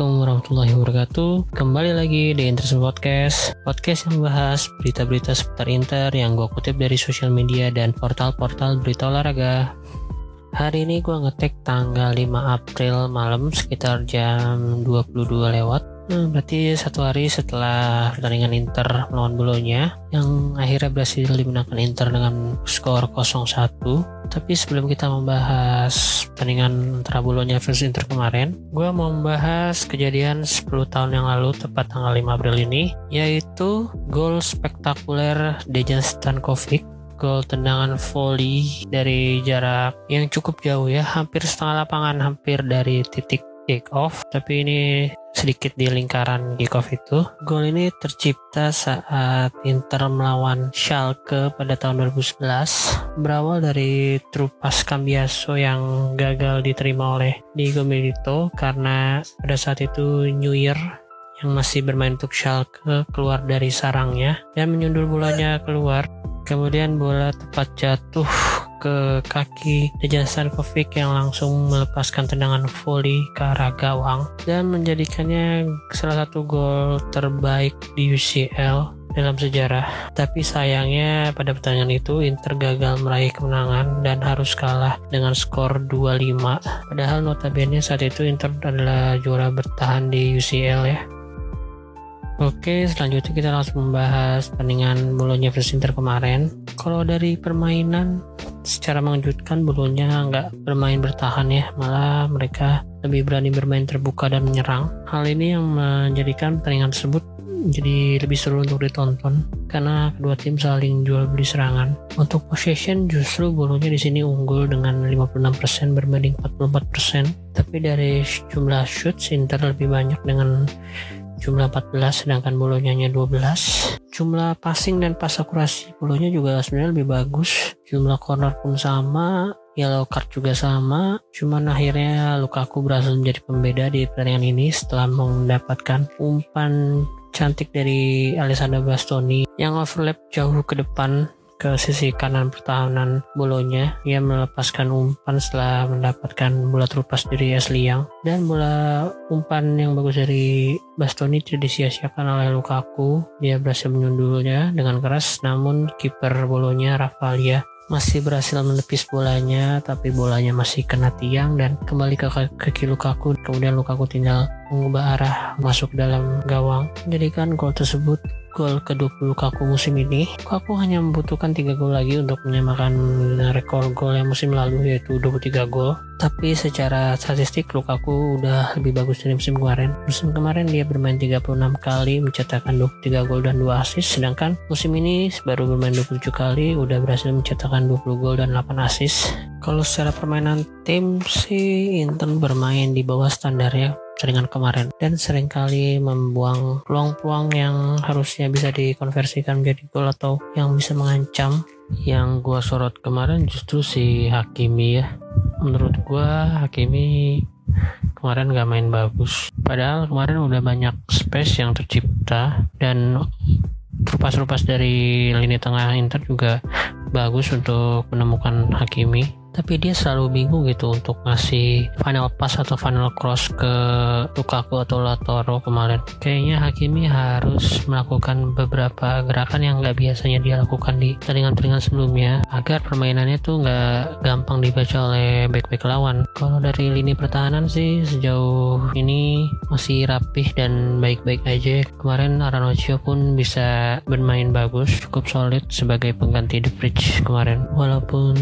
Assalamualaikum warahmatullahi wabarakatuh. Kembali lagi di Inter Podcast. Podcast yang membahas berita-berita seputar Inter Yang gue kutip dari sosial media dan portal-portal berita olahraga. Hari ini gue ngetek tanggal 5 April malam sekitar jam 22 lewat Nah, berarti satu hari setelah pertandingan Inter melawan Bolonya yang akhirnya berhasil dimenangkan Inter dengan skor 0-1. Tapi sebelum kita membahas pertandingan antara Bolonya versus Inter kemarin, gue mau membahas kejadian 10 tahun yang lalu tepat tanggal 5 April ini, yaitu gol spektakuler Dejan Stankovic gol tendangan volley dari jarak yang cukup jauh ya, hampir setengah lapangan, hampir dari titik kick off tapi ini sedikit di lingkaran kick off itu. Gol ini tercipta saat Inter melawan Schalke pada tahun 2011 berawal dari trupas Cambiaso yang gagal diterima oleh Diego Milito karena pada saat itu New Year yang masih bermain untuk Schalke keluar dari sarangnya dan menyundul bolanya keluar. Kemudian bola tepat jatuh ke kaki Dejan Stankovic yang langsung melepaskan tendangan volley ke arah gawang dan menjadikannya salah satu gol terbaik di UCL dalam sejarah. Tapi sayangnya pada pertandingan itu Inter gagal meraih kemenangan dan harus kalah dengan skor 2-5. Padahal notabene saat itu Inter adalah juara bertahan di UCL ya. Oke, selanjutnya kita langsung membahas pertandingan Bolonya versus Inter kemarin. Kalau dari permainan, secara mengejutkan Bolonya nggak bermain bertahan ya, malah mereka lebih berani bermain terbuka dan menyerang. Hal ini yang menjadikan pertandingan tersebut jadi lebih seru untuk ditonton karena kedua tim saling jual beli serangan. Untuk possession justru Bolonya di sini unggul dengan 56% berbanding 44%, tapi dari jumlah shoot Inter lebih banyak dengan jumlah 14 sedangkan bolonya hanya 12 jumlah passing dan pas akurasi bolonya juga sebenarnya lebih bagus. Jumlah corner pun sama yellow card juga sama. Cuman akhirnya Lukaku berhasil menjadi pembeda di pertandingan ini setelah mendapatkan umpan cantik dari Alessandro Bastoni yang overlap jauh ke depan ke sisi kanan pertahanan bolonya. Ia melepaskan umpan setelah mendapatkan bola terlepas dari Asli Yang dan bola umpan yang bagus dari Bastoni tidak disia-siakan oleh Lukaku. Dia berhasil menyundulnya dengan keras namun kiper bolonya Rafalia masih berhasil menepis bolanya tapi bolanya masih kena tiang dan kembali ke kaki Lukaku kemudian Lukaku tinggal mengubah arah masuk dalam gawang menjadikan gol tersebut gol ke-20 Lukaku musim ini. Lukaku hanya membutuhkan 3 gol lagi untuk menyamakan rekor gol yang musim lalu yaitu 23 gol. Tapi secara statistik Lukaku udah lebih bagus dari musim kemarin. Musim kemarin dia bermain 36 kali mencetakkan 23 gol dan 2 assist sedangkan musim ini baru bermain 27 kali udah berhasil mencetakkan 20 gol dan 8 assist. Kalau secara permainan tim sih Inter bermain di bawah standar ya pertandingan kemarin. Dan sering kali membuang peluang-peluang yang harusnya bisa dikonversikan menjadi gol atau yang bisa mengancam. Yang gua sorot kemarin justru si Hakimi ya. Menurut gua Hakimi kemarin gak main bagus. Padahal kemarin udah banyak space yang tercipta dan rupas-rupas dari lini tengah Inter juga bagus untuk menemukan Hakimi tapi dia selalu bingung gitu untuk ngasih final pass atau final cross ke Lukaku atau Latoro kemarin. Kayaknya Hakimi harus melakukan beberapa gerakan yang nggak biasanya dia lakukan di pertandingan-pertandingan sebelumnya agar permainannya tuh nggak gampang dibaca oleh back-back lawan. Kalau dari lini pertahanan sih sejauh ini masih rapih dan baik-baik aja. Kemarin Aranocho pun bisa bermain bagus cukup solid sebagai pengganti The Bridge kemarin. Walaupun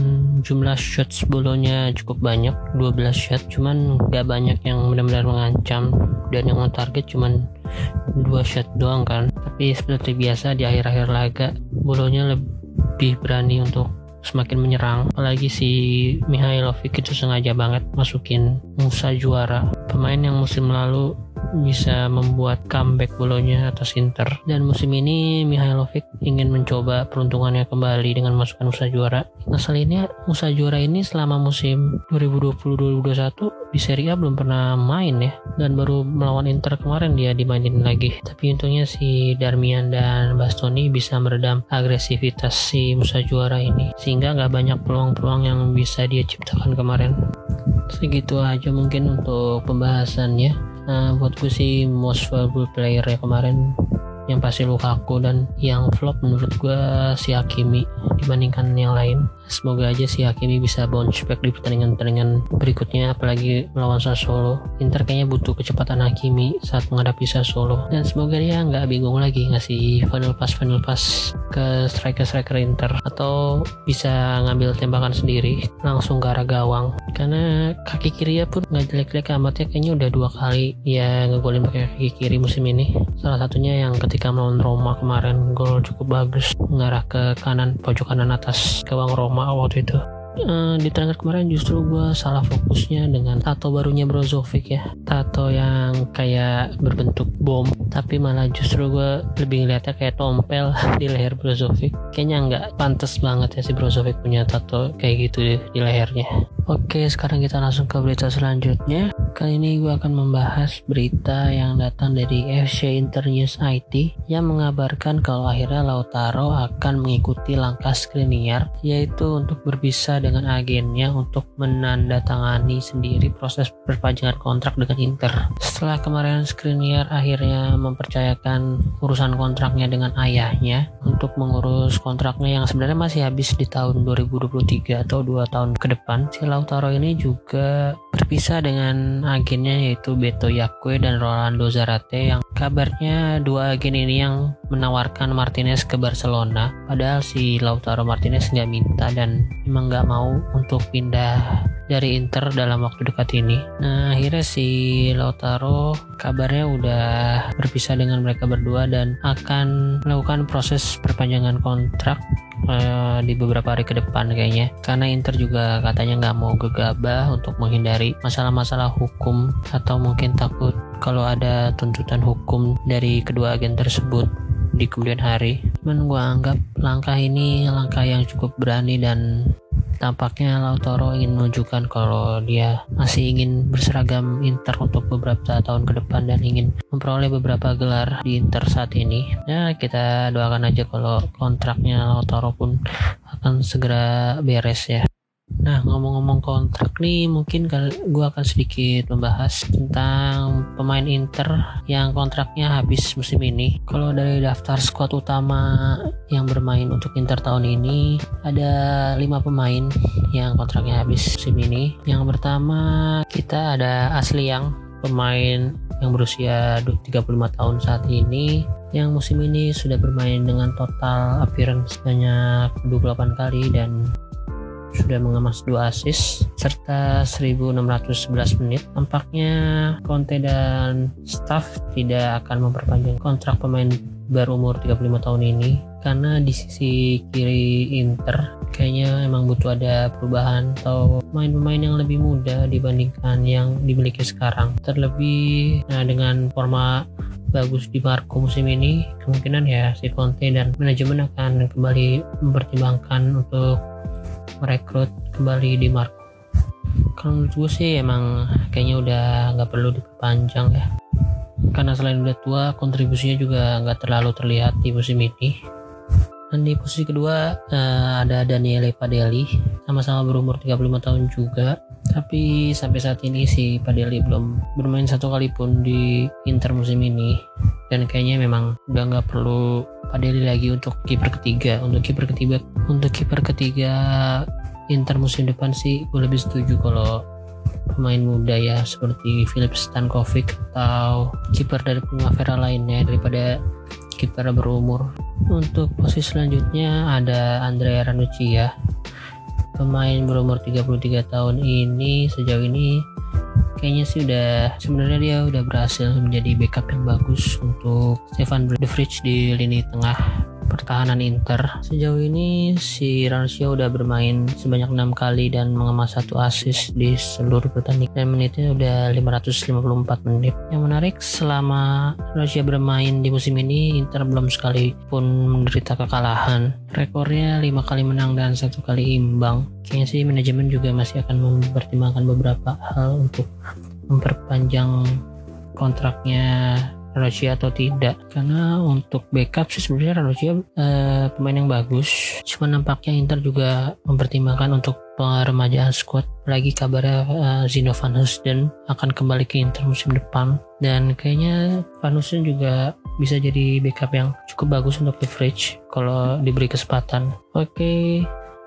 jumlah shots bolonya cukup banyak 12 shot cuman gak banyak yang benar-benar mengancam dan yang target cuman dua shot doang kan. Tapi seperti biasa di akhir-akhir laga bolonya lebih berani untuk semakin menyerang. Apalagi si Mihailovic itu sengaja banget masukin Musa juara. Pemain yang musim lalu bisa membuat comeback bolonya atas Inter. Dan musim ini Mihailovic ingin mencoba peruntungannya kembali dengan masukkan Musa Juara. Ngeselinnya Musa Juara ini selama musim 2020-2021 di Serie A belum pernah main ya. Dan baru melawan Inter kemarin dia dimainin lagi. Tapi untungnya si Darmian dan Bastoni bisa meredam agresivitas si Musa Juara ini. Sehingga nggak banyak peluang-peluang yang bisa dia ciptakan kemarin. Segitu aja mungkin untuk pembahasannya uh, buat gue sih most valuable player ya kemarin yang pasti Lukaku dan yang flop menurut gue si Hakimi dibandingkan yang lain. Semoga aja si Hakimi bisa bounce back di pertandingan-pertandingan berikutnya apalagi melawan Sassuolo. Inter kayaknya butuh kecepatan Hakimi saat menghadapi Sassuolo. Dan semoga dia nggak bingung lagi ngasih final pass final pass ke striker-striker Inter. Atau bisa ngambil tembakan sendiri langsung ke arah gawang. Karena kaki kiri pun nggak jelek-jelek amat ya kayaknya udah dua kali ya ngegolin pakai kaki kiri musim ini salah satunya yang ketika melawan Roma kemarin gol cukup bagus mengarah ke kanan pojok kanan atas gawang Roma waktu itu uh, di transfer kemarin justru gue salah fokusnya dengan tato barunya Brozovic ya. Tato yang kayak berbentuk bom tapi malah justru gue lebih ngeliatnya kayak tompel di leher Brozovic. Kayaknya nggak pantas banget ya si Brozovic punya tato kayak gitu di lehernya. Oke sekarang kita langsung ke berita selanjutnya. Kali ini gue akan membahas berita yang datang dari FC Internews IT yang mengabarkan kalau akhirnya Lautaro akan mengikuti langkah Skriniar yaitu untuk berpisah dengan agennya untuk menandatangani sendiri proses perpanjangan kontrak dengan Inter. Setelah kemarin Skriniar akhirnya mempercayakan urusan kontraknya dengan ayahnya untuk mengurus kontraknya yang sebenarnya masih habis di tahun 2023 atau dua tahun ke depan, si Lautaro ini juga berpisah dengan agennya yaitu Beto Yakwe dan Rolando Zarate yang kabarnya dua agen ini yang menawarkan Martinez ke Barcelona padahal si Lautaro Martinez nggak minta dan memang nggak mau untuk pindah dari Inter dalam waktu dekat ini. Nah akhirnya si Lautaro kabarnya udah berpisah dengan mereka berdua dan akan melakukan proses perpanjangan kontrak uh, di beberapa hari ke depan kayaknya karena Inter juga katanya nggak mau gegabah untuk menghindari masalah-masalah hukum atau mungkin takut kalau ada tuntutan hukum dari kedua agen tersebut di kemudian hari. Cuman gue anggap langkah ini langkah yang cukup berani dan Tampaknya Lautaro ingin menunjukkan kalau dia masih ingin berseragam Inter untuk beberapa tahun ke depan dan ingin memperoleh beberapa gelar di Inter saat ini. Ya kita doakan aja kalau kontraknya Lautaro pun akan segera beres ya. Nah, ngomong-ngomong kontrak nih, mungkin gue akan sedikit membahas tentang pemain Inter yang kontraknya habis musim ini. Kalau dari daftar skuad utama yang bermain untuk Inter tahun ini, ada lima pemain yang kontraknya habis musim ini. Yang pertama, kita ada Asli yang pemain yang berusia 35 tahun saat ini yang musim ini sudah bermain dengan total appearance sebanyak 28 kali dan sudah mengemas dua assist serta 1611 menit. Tampaknya Conte dan staff tidak akan memperpanjang kontrak pemain berumur 35 tahun ini karena di sisi kiri Inter kayaknya emang butuh ada perubahan atau pemain-pemain yang lebih muda dibandingkan yang dimiliki sekarang. Terlebih nah, dengan forma bagus di Marco musim ini kemungkinan ya si Conte dan manajemen akan kembali mempertimbangkan untuk merekrut kembali di Marco kalau menurut gue sih emang kayaknya udah nggak perlu diperpanjang ya. Karena selain udah tua kontribusinya juga nggak terlalu terlihat di musim ini. Dan di posisi kedua uh, ada Daniele Padelli sama-sama berumur 35 tahun juga. Tapi sampai saat ini si Padelli belum bermain satu kali pun di Inter musim ini dan kayaknya memang udah nggak perlu Padelli lagi untuk kiper ketiga. Untuk kiper ketiga untuk kiper ketiga Inter musim depan sih gue lebih setuju kalau pemain muda ya seperti Philip Stankovic atau kiper dari Primavera lainnya daripada kiper berumur. Untuk posisi selanjutnya ada Andrea Ranucci ya. Pemain berumur 33 tahun ini sejauh ini kayaknya sih udah sebenarnya dia udah berhasil menjadi backup yang bagus untuk Stefan De Vrij di lini tengah pertahanan Inter. Sejauh ini si Rancio udah bermain sebanyak enam kali dan mengemas satu assist di seluruh pertandingan dan menitnya udah 554 menit. Yang menarik selama Rancio bermain di musim ini Inter belum sekali pun menderita kekalahan. Rekornya lima kali menang dan satu kali imbang. Kayaknya sih manajemen juga masih akan mempertimbangkan beberapa hal untuk memperpanjang kontraknya Ranocchia atau tidak. Karena untuk backup sih sebenarnya Ranocchia uh, pemain yang bagus. Cuma nampaknya Inter juga mempertimbangkan untuk peremajaan squad. Lagi kabarnya uh, Zino Van akan kembali ke Inter musim depan. Dan kayaknya Van juga bisa jadi backup yang cukup bagus untuk leverage kalau diberi kesempatan. Oke okay,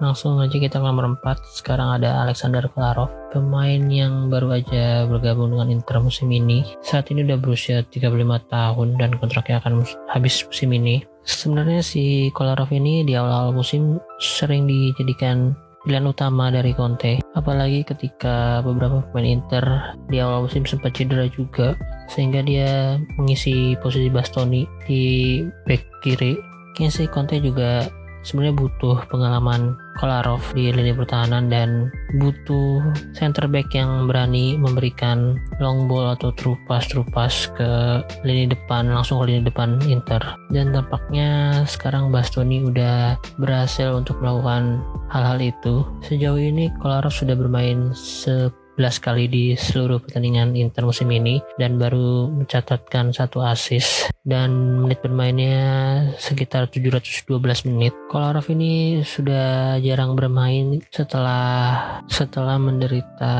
langsung aja kita ke nomor 4 sekarang ada Alexander Kolarov pemain yang baru aja bergabung dengan Inter musim ini. Saat ini udah berusia 35 tahun dan kontraknya akan habis musim ini. Sebenarnya si Kolarov ini di awal-awal musim sering dijadikan pilihan utama dari Conte. Apalagi ketika beberapa pemain Inter di awal musim sempat cedera juga sehingga dia mengisi posisi Bastoni di back kiri. Kayaknya sih Conte juga sebenarnya butuh pengalaman Kolarov di lini pertahanan dan butuh center back yang berani memberikan long ball atau true pass true pass ke lini depan langsung ke lini depan Inter. Dan tampaknya sekarang Bastoni udah berhasil untuk melakukan hal-hal itu. Sejauh ini Kolarov sudah bermain se 11 kali di seluruh pertandingan Inter musim ini dan baru mencatatkan satu assist dan menit bermainnya sekitar 712 menit. Kolarov ini sudah jarang bermain setelah setelah menderita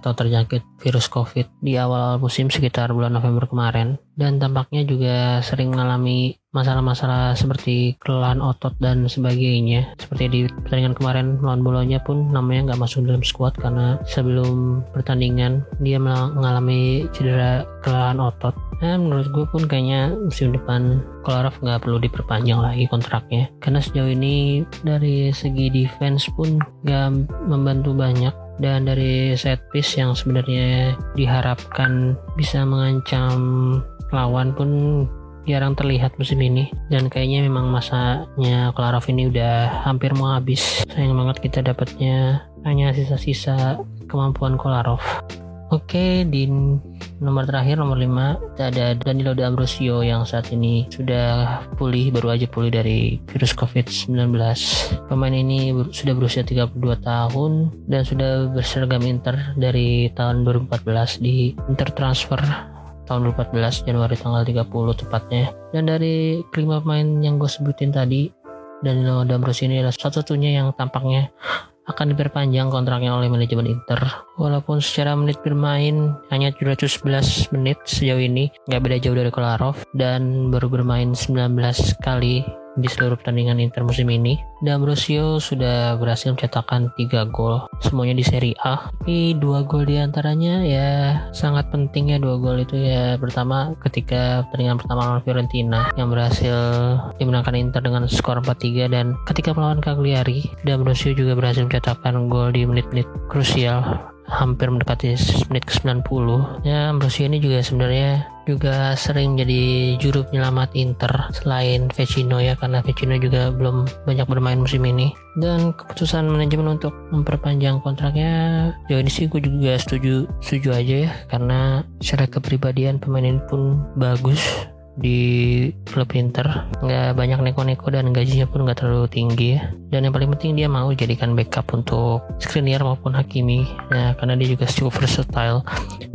atau terjangkit virus COVID di awal musim sekitar bulan November kemarin dan tampaknya juga sering mengalami masalah-masalah seperti kelelahan otot dan sebagainya. Seperti di pertandingan kemarin melawan Bolonya pun namanya nggak masuk dalam squad karena sebelum pertandingan dia mengalami cedera kelelahan otot. Nah menurut gue pun kayaknya musim depan Kolarov nggak perlu diperpanjang lagi kontraknya. Karena sejauh ini dari segi defense pun nggak membantu banyak. Dan dari set piece yang sebenarnya diharapkan bisa mengancam lawan pun jarang terlihat musim ini. Dan kayaknya memang masanya Klarov ini udah hampir mau habis. Sayang banget kita dapatnya hanya sisa-sisa kemampuan Kolarov. Oke, di nomor terakhir nomor 5 ada Danilo D'Ambrosio yang saat ini sudah pulih baru aja pulih dari virus COVID-19. Pemain ini sudah berusia 32 tahun dan sudah berseragam Inter dari tahun 2014 di Inter Transfer tahun 2014 Januari tanggal 30 tepatnya dan dari kelima pemain yang gue sebutin tadi Danilo D'Ambrosio ini adalah satu-satunya yang tampaknya akan diperpanjang kontraknya oleh manajemen Inter. Walaupun secara menit bermain hanya 711 menit sejauh ini, nggak beda jauh dari Kolarov dan baru bermain 19 kali di seluruh pertandingan Inter musim ini. D'Ambrosio sudah berhasil mencetakkan 3 gol, semuanya di Serie A. Tapi dua gol di antaranya ya sangat penting ya dua gol itu ya pertama ketika pertandingan pertama lawan Fiorentina yang berhasil dimenangkan Inter dengan skor 4-3 dan ketika melawan Cagliari, D'Ambrosio juga berhasil mencetakkan gol di menit-menit krusial hampir mendekati menit ke 90 ya Ambrosio ini juga sebenarnya juga sering jadi juru penyelamat Inter selain Vecino ya karena Vecino juga belum banyak bermain musim ini. Dan keputusan manajemen untuk memperpanjang kontraknya ini sih gue juga setuju setuju aja ya karena secara kepribadian pemain ini pun bagus di klub Inter. Nggak banyak neko-neko dan gajinya pun nggak terlalu tinggi. Dan yang paling penting dia mau jadikan backup untuk Skriniar maupun Hakimi. Ya karena dia juga cukup versatile.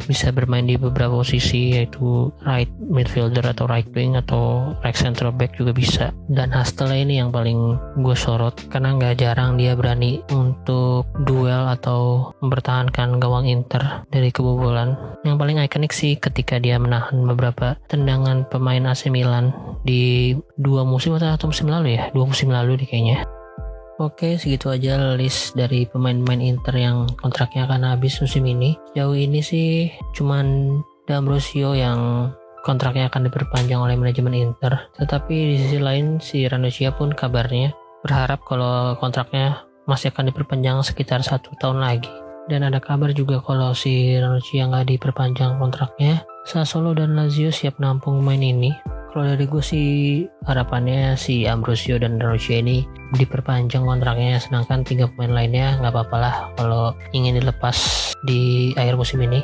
Bisa bermain di beberapa posisi yaitu right midfielder atau right wing atau right central back juga bisa. Dan Hastel ini yang paling gue sorot karena nggak jarang dia berani untuk duel atau mempertahankan gawang Inter dari kebobolan. Yang paling ikonik sih ketika dia menahan beberapa tendangan pemain pemain AC Milan di dua musim atau musim lalu ya dua musim lalu nih kayaknya Oke, segitu aja list dari pemain-pemain Inter yang kontraknya akan habis musim ini. Jauh ini sih cuman D'Ambrosio yang kontraknya akan diperpanjang oleh manajemen Inter. Tetapi di sisi lain si Ranocchia pun kabarnya berharap kalau kontraknya masih akan diperpanjang sekitar satu tahun lagi. Dan ada kabar juga kalau si Ranocchia nggak diperpanjang kontraknya, Sassuolo dan Lazio siap nampung pemain ini. Kalau dari gue sih harapannya si Ambrosio dan Rocio ini diperpanjang kontraknya sedangkan tiga pemain lainnya nggak apa-apa lah kalau ingin dilepas di akhir musim ini.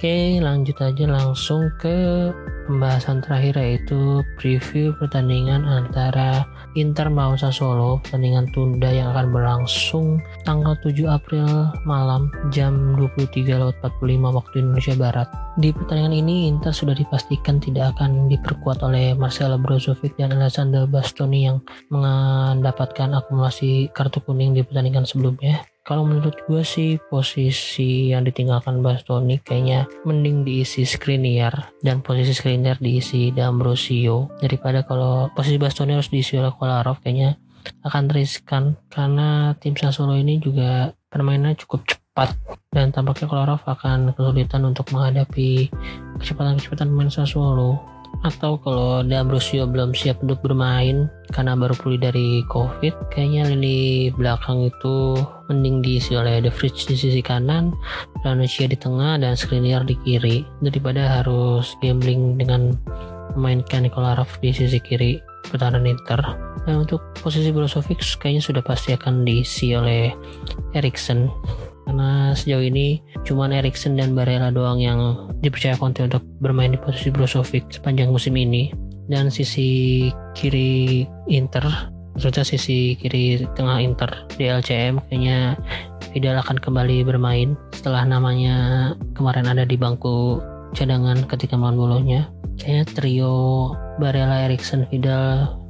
Oke lanjut aja langsung ke pembahasan terakhir yaitu preview pertandingan antara Inter melawan Sassuolo pertandingan tunda yang akan berlangsung tanggal 7 April malam jam 23.45 waktu Indonesia Barat. Di pertandingan ini Inter sudah dipastikan tidak akan diperkuat oleh Marcelo Brozovic dan Alessandro Bastoni yang mendapatkan akumulasi kartu kuning di pertandingan sebelumnya kalau menurut gue sih posisi yang ditinggalkan Bastoni kayaknya mending diisi Skriniar dan posisi Skriniar diisi D'Ambrosio. Daripada kalau posisi Bastoni harus diisi oleh Kolarov kayaknya akan riskan. Karena tim Sassuolo ini juga permainannya cukup cepat dan tampaknya Kolarov akan kesulitan untuk menghadapi kecepatan-kecepatan pemain Sassuolo atau kalau D'Ambrosio belum siap untuk bermain karena baru pulih dari COVID, kayaknya lini belakang itu mending diisi oleh The Fridge di sisi kanan, Lanuccia di tengah, dan Skriniar di kiri daripada harus gambling dengan memainkan Nikola Raf di sisi kiri pertahanan Inter. Dan untuk posisi Brozovic kayaknya sudah pasti akan diisi oleh Eriksen karena sejauh ini cuma Erikson dan Barella doang yang dipercaya Conte untuk bermain di posisi Brozovic sepanjang musim ini. Dan sisi kiri Inter maksudnya sisi kiri tengah Inter di LCM kayaknya Vidal akan kembali bermain setelah namanya kemarin ada di bangku cadangan ketika melawan Bolonya. Kayaknya trio Barella Erikson Vidal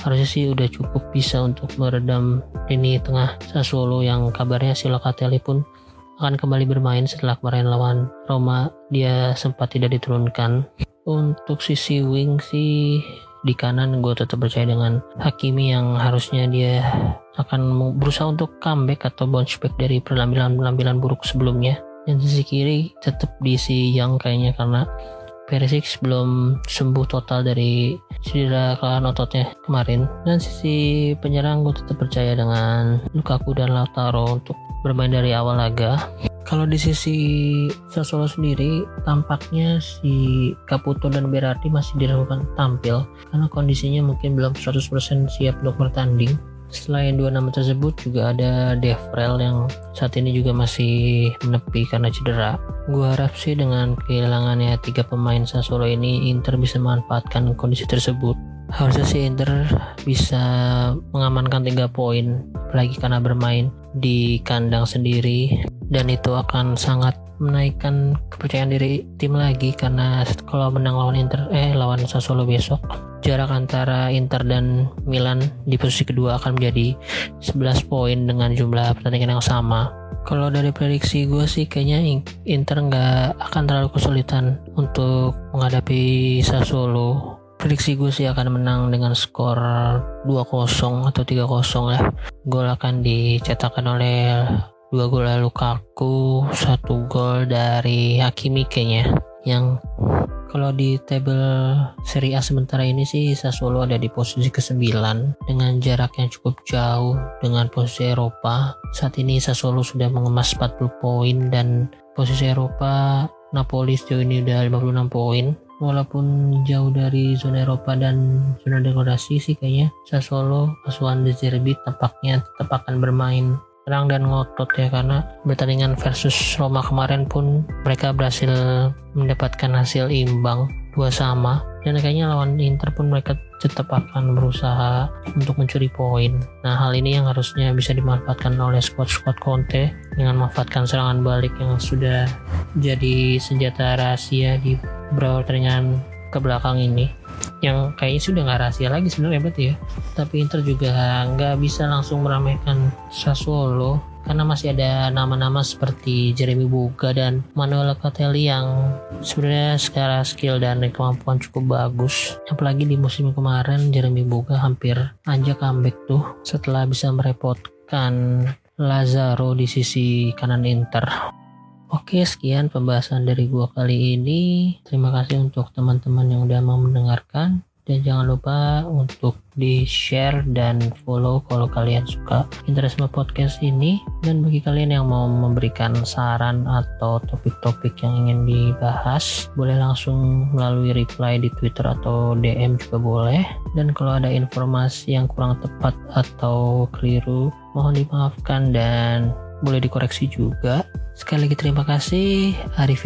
harusnya sih udah cukup bisa untuk meredam ini tengah Sassuolo yang kabarnya si Locatelli pun akan kembali bermain setelah kemarin lawan Roma. Dia sempat tidak diturunkan. Untuk sisi wing sih di kanan gue tetap percaya dengan Hakimi yang harusnya dia akan berusaha untuk comeback atau bounce back dari penampilan-penampilan buruk sebelumnya. Dan sisi kiri tetap diisi yang kayaknya karena Perisic belum sembuh total dari cedera kelelahan ototnya kemarin. Dan sisi penyerang gue tetap percaya dengan Lukaku dan Lautaro untuk bermain dari awal laga. Kalau di sisi Sassuolo sendiri tampaknya si Caputo dan Berardi masih diragukan tampil. Karena kondisinya mungkin belum 100% siap untuk bertanding Selain dua nama tersebut juga ada Devrel yang saat ini juga masih menepi karena cedera. Gua harap sih dengan kehilangannya tiga pemain Sassuolo ini Inter bisa memanfaatkan kondisi tersebut. Harusnya sih Inter bisa mengamankan tiga poin, apalagi karena bermain di kandang sendiri dan itu akan sangat menaikkan kepercayaan diri tim lagi karena kalau menang lawan Inter eh lawan Sassuolo besok jarak antara Inter dan Milan di posisi kedua akan menjadi 11 poin dengan jumlah pertandingan yang sama. Kalau dari prediksi gue sih kayaknya Inter nggak akan terlalu kesulitan untuk menghadapi Sassuolo. Prediksi gue sih akan menang dengan skor 2-0 atau 3-0 lah. Gol akan dicetakkan oleh dua gol Lukaku, satu gol dari Hakimi kayaknya yang kalau di table Serie A sementara ini sih Sassuolo ada di posisi ke-9 dengan jarak yang cukup jauh dengan posisi Eropa. Saat ini Sassuolo sudah mengemas 40 poin dan posisi Eropa Napoli sejauh ini udah 56 poin. Walaupun jauh dari zona Eropa dan zona degradasi sih kayaknya Sassuolo asuhan De Zerbi tampaknya tetap akan bermain tenang dan ngotot ya karena pertandingan versus Roma kemarin pun mereka berhasil mendapatkan hasil imbang dua sama dan kayaknya lawan Inter pun mereka tetap akan berusaha untuk mencuri poin. Nah hal ini yang harusnya bisa dimanfaatkan oleh squad-squad Conte dengan memanfaatkan serangan balik yang sudah jadi senjata rahasia di beberapa pertandingan ke belakang ini yang kayaknya sudah nggak rahasia lagi sebenarnya berarti ya. Tapi Inter juga nggak bisa langsung meramaikan Sassuolo karena masih ada nama-nama seperti Jeremy Boga dan Manuel Locatelli yang sebenarnya secara skill dan kemampuan cukup bagus. Apalagi di musim kemarin Jeremy Boga hampir anjak comeback tuh setelah bisa merepotkan Lazaro di sisi kanan Inter Oke, sekian pembahasan dari gua kali ini. Terima kasih untuk teman-teman yang udah mau mendengarkan. Dan jangan lupa untuk di share dan follow kalau kalian suka Interisme Podcast ini. Dan bagi kalian yang mau memberikan saran atau topik-topik yang ingin dibahas boleh langsung melalui reply di Twitter atau DM juga boleh. Dan kalau ada informasi yang kurang tepat atau keliru mohon dimaafkan dan boleh dikoreksi juga. Sekali lagi terima kasih. Arif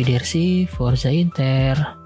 Forza Inter.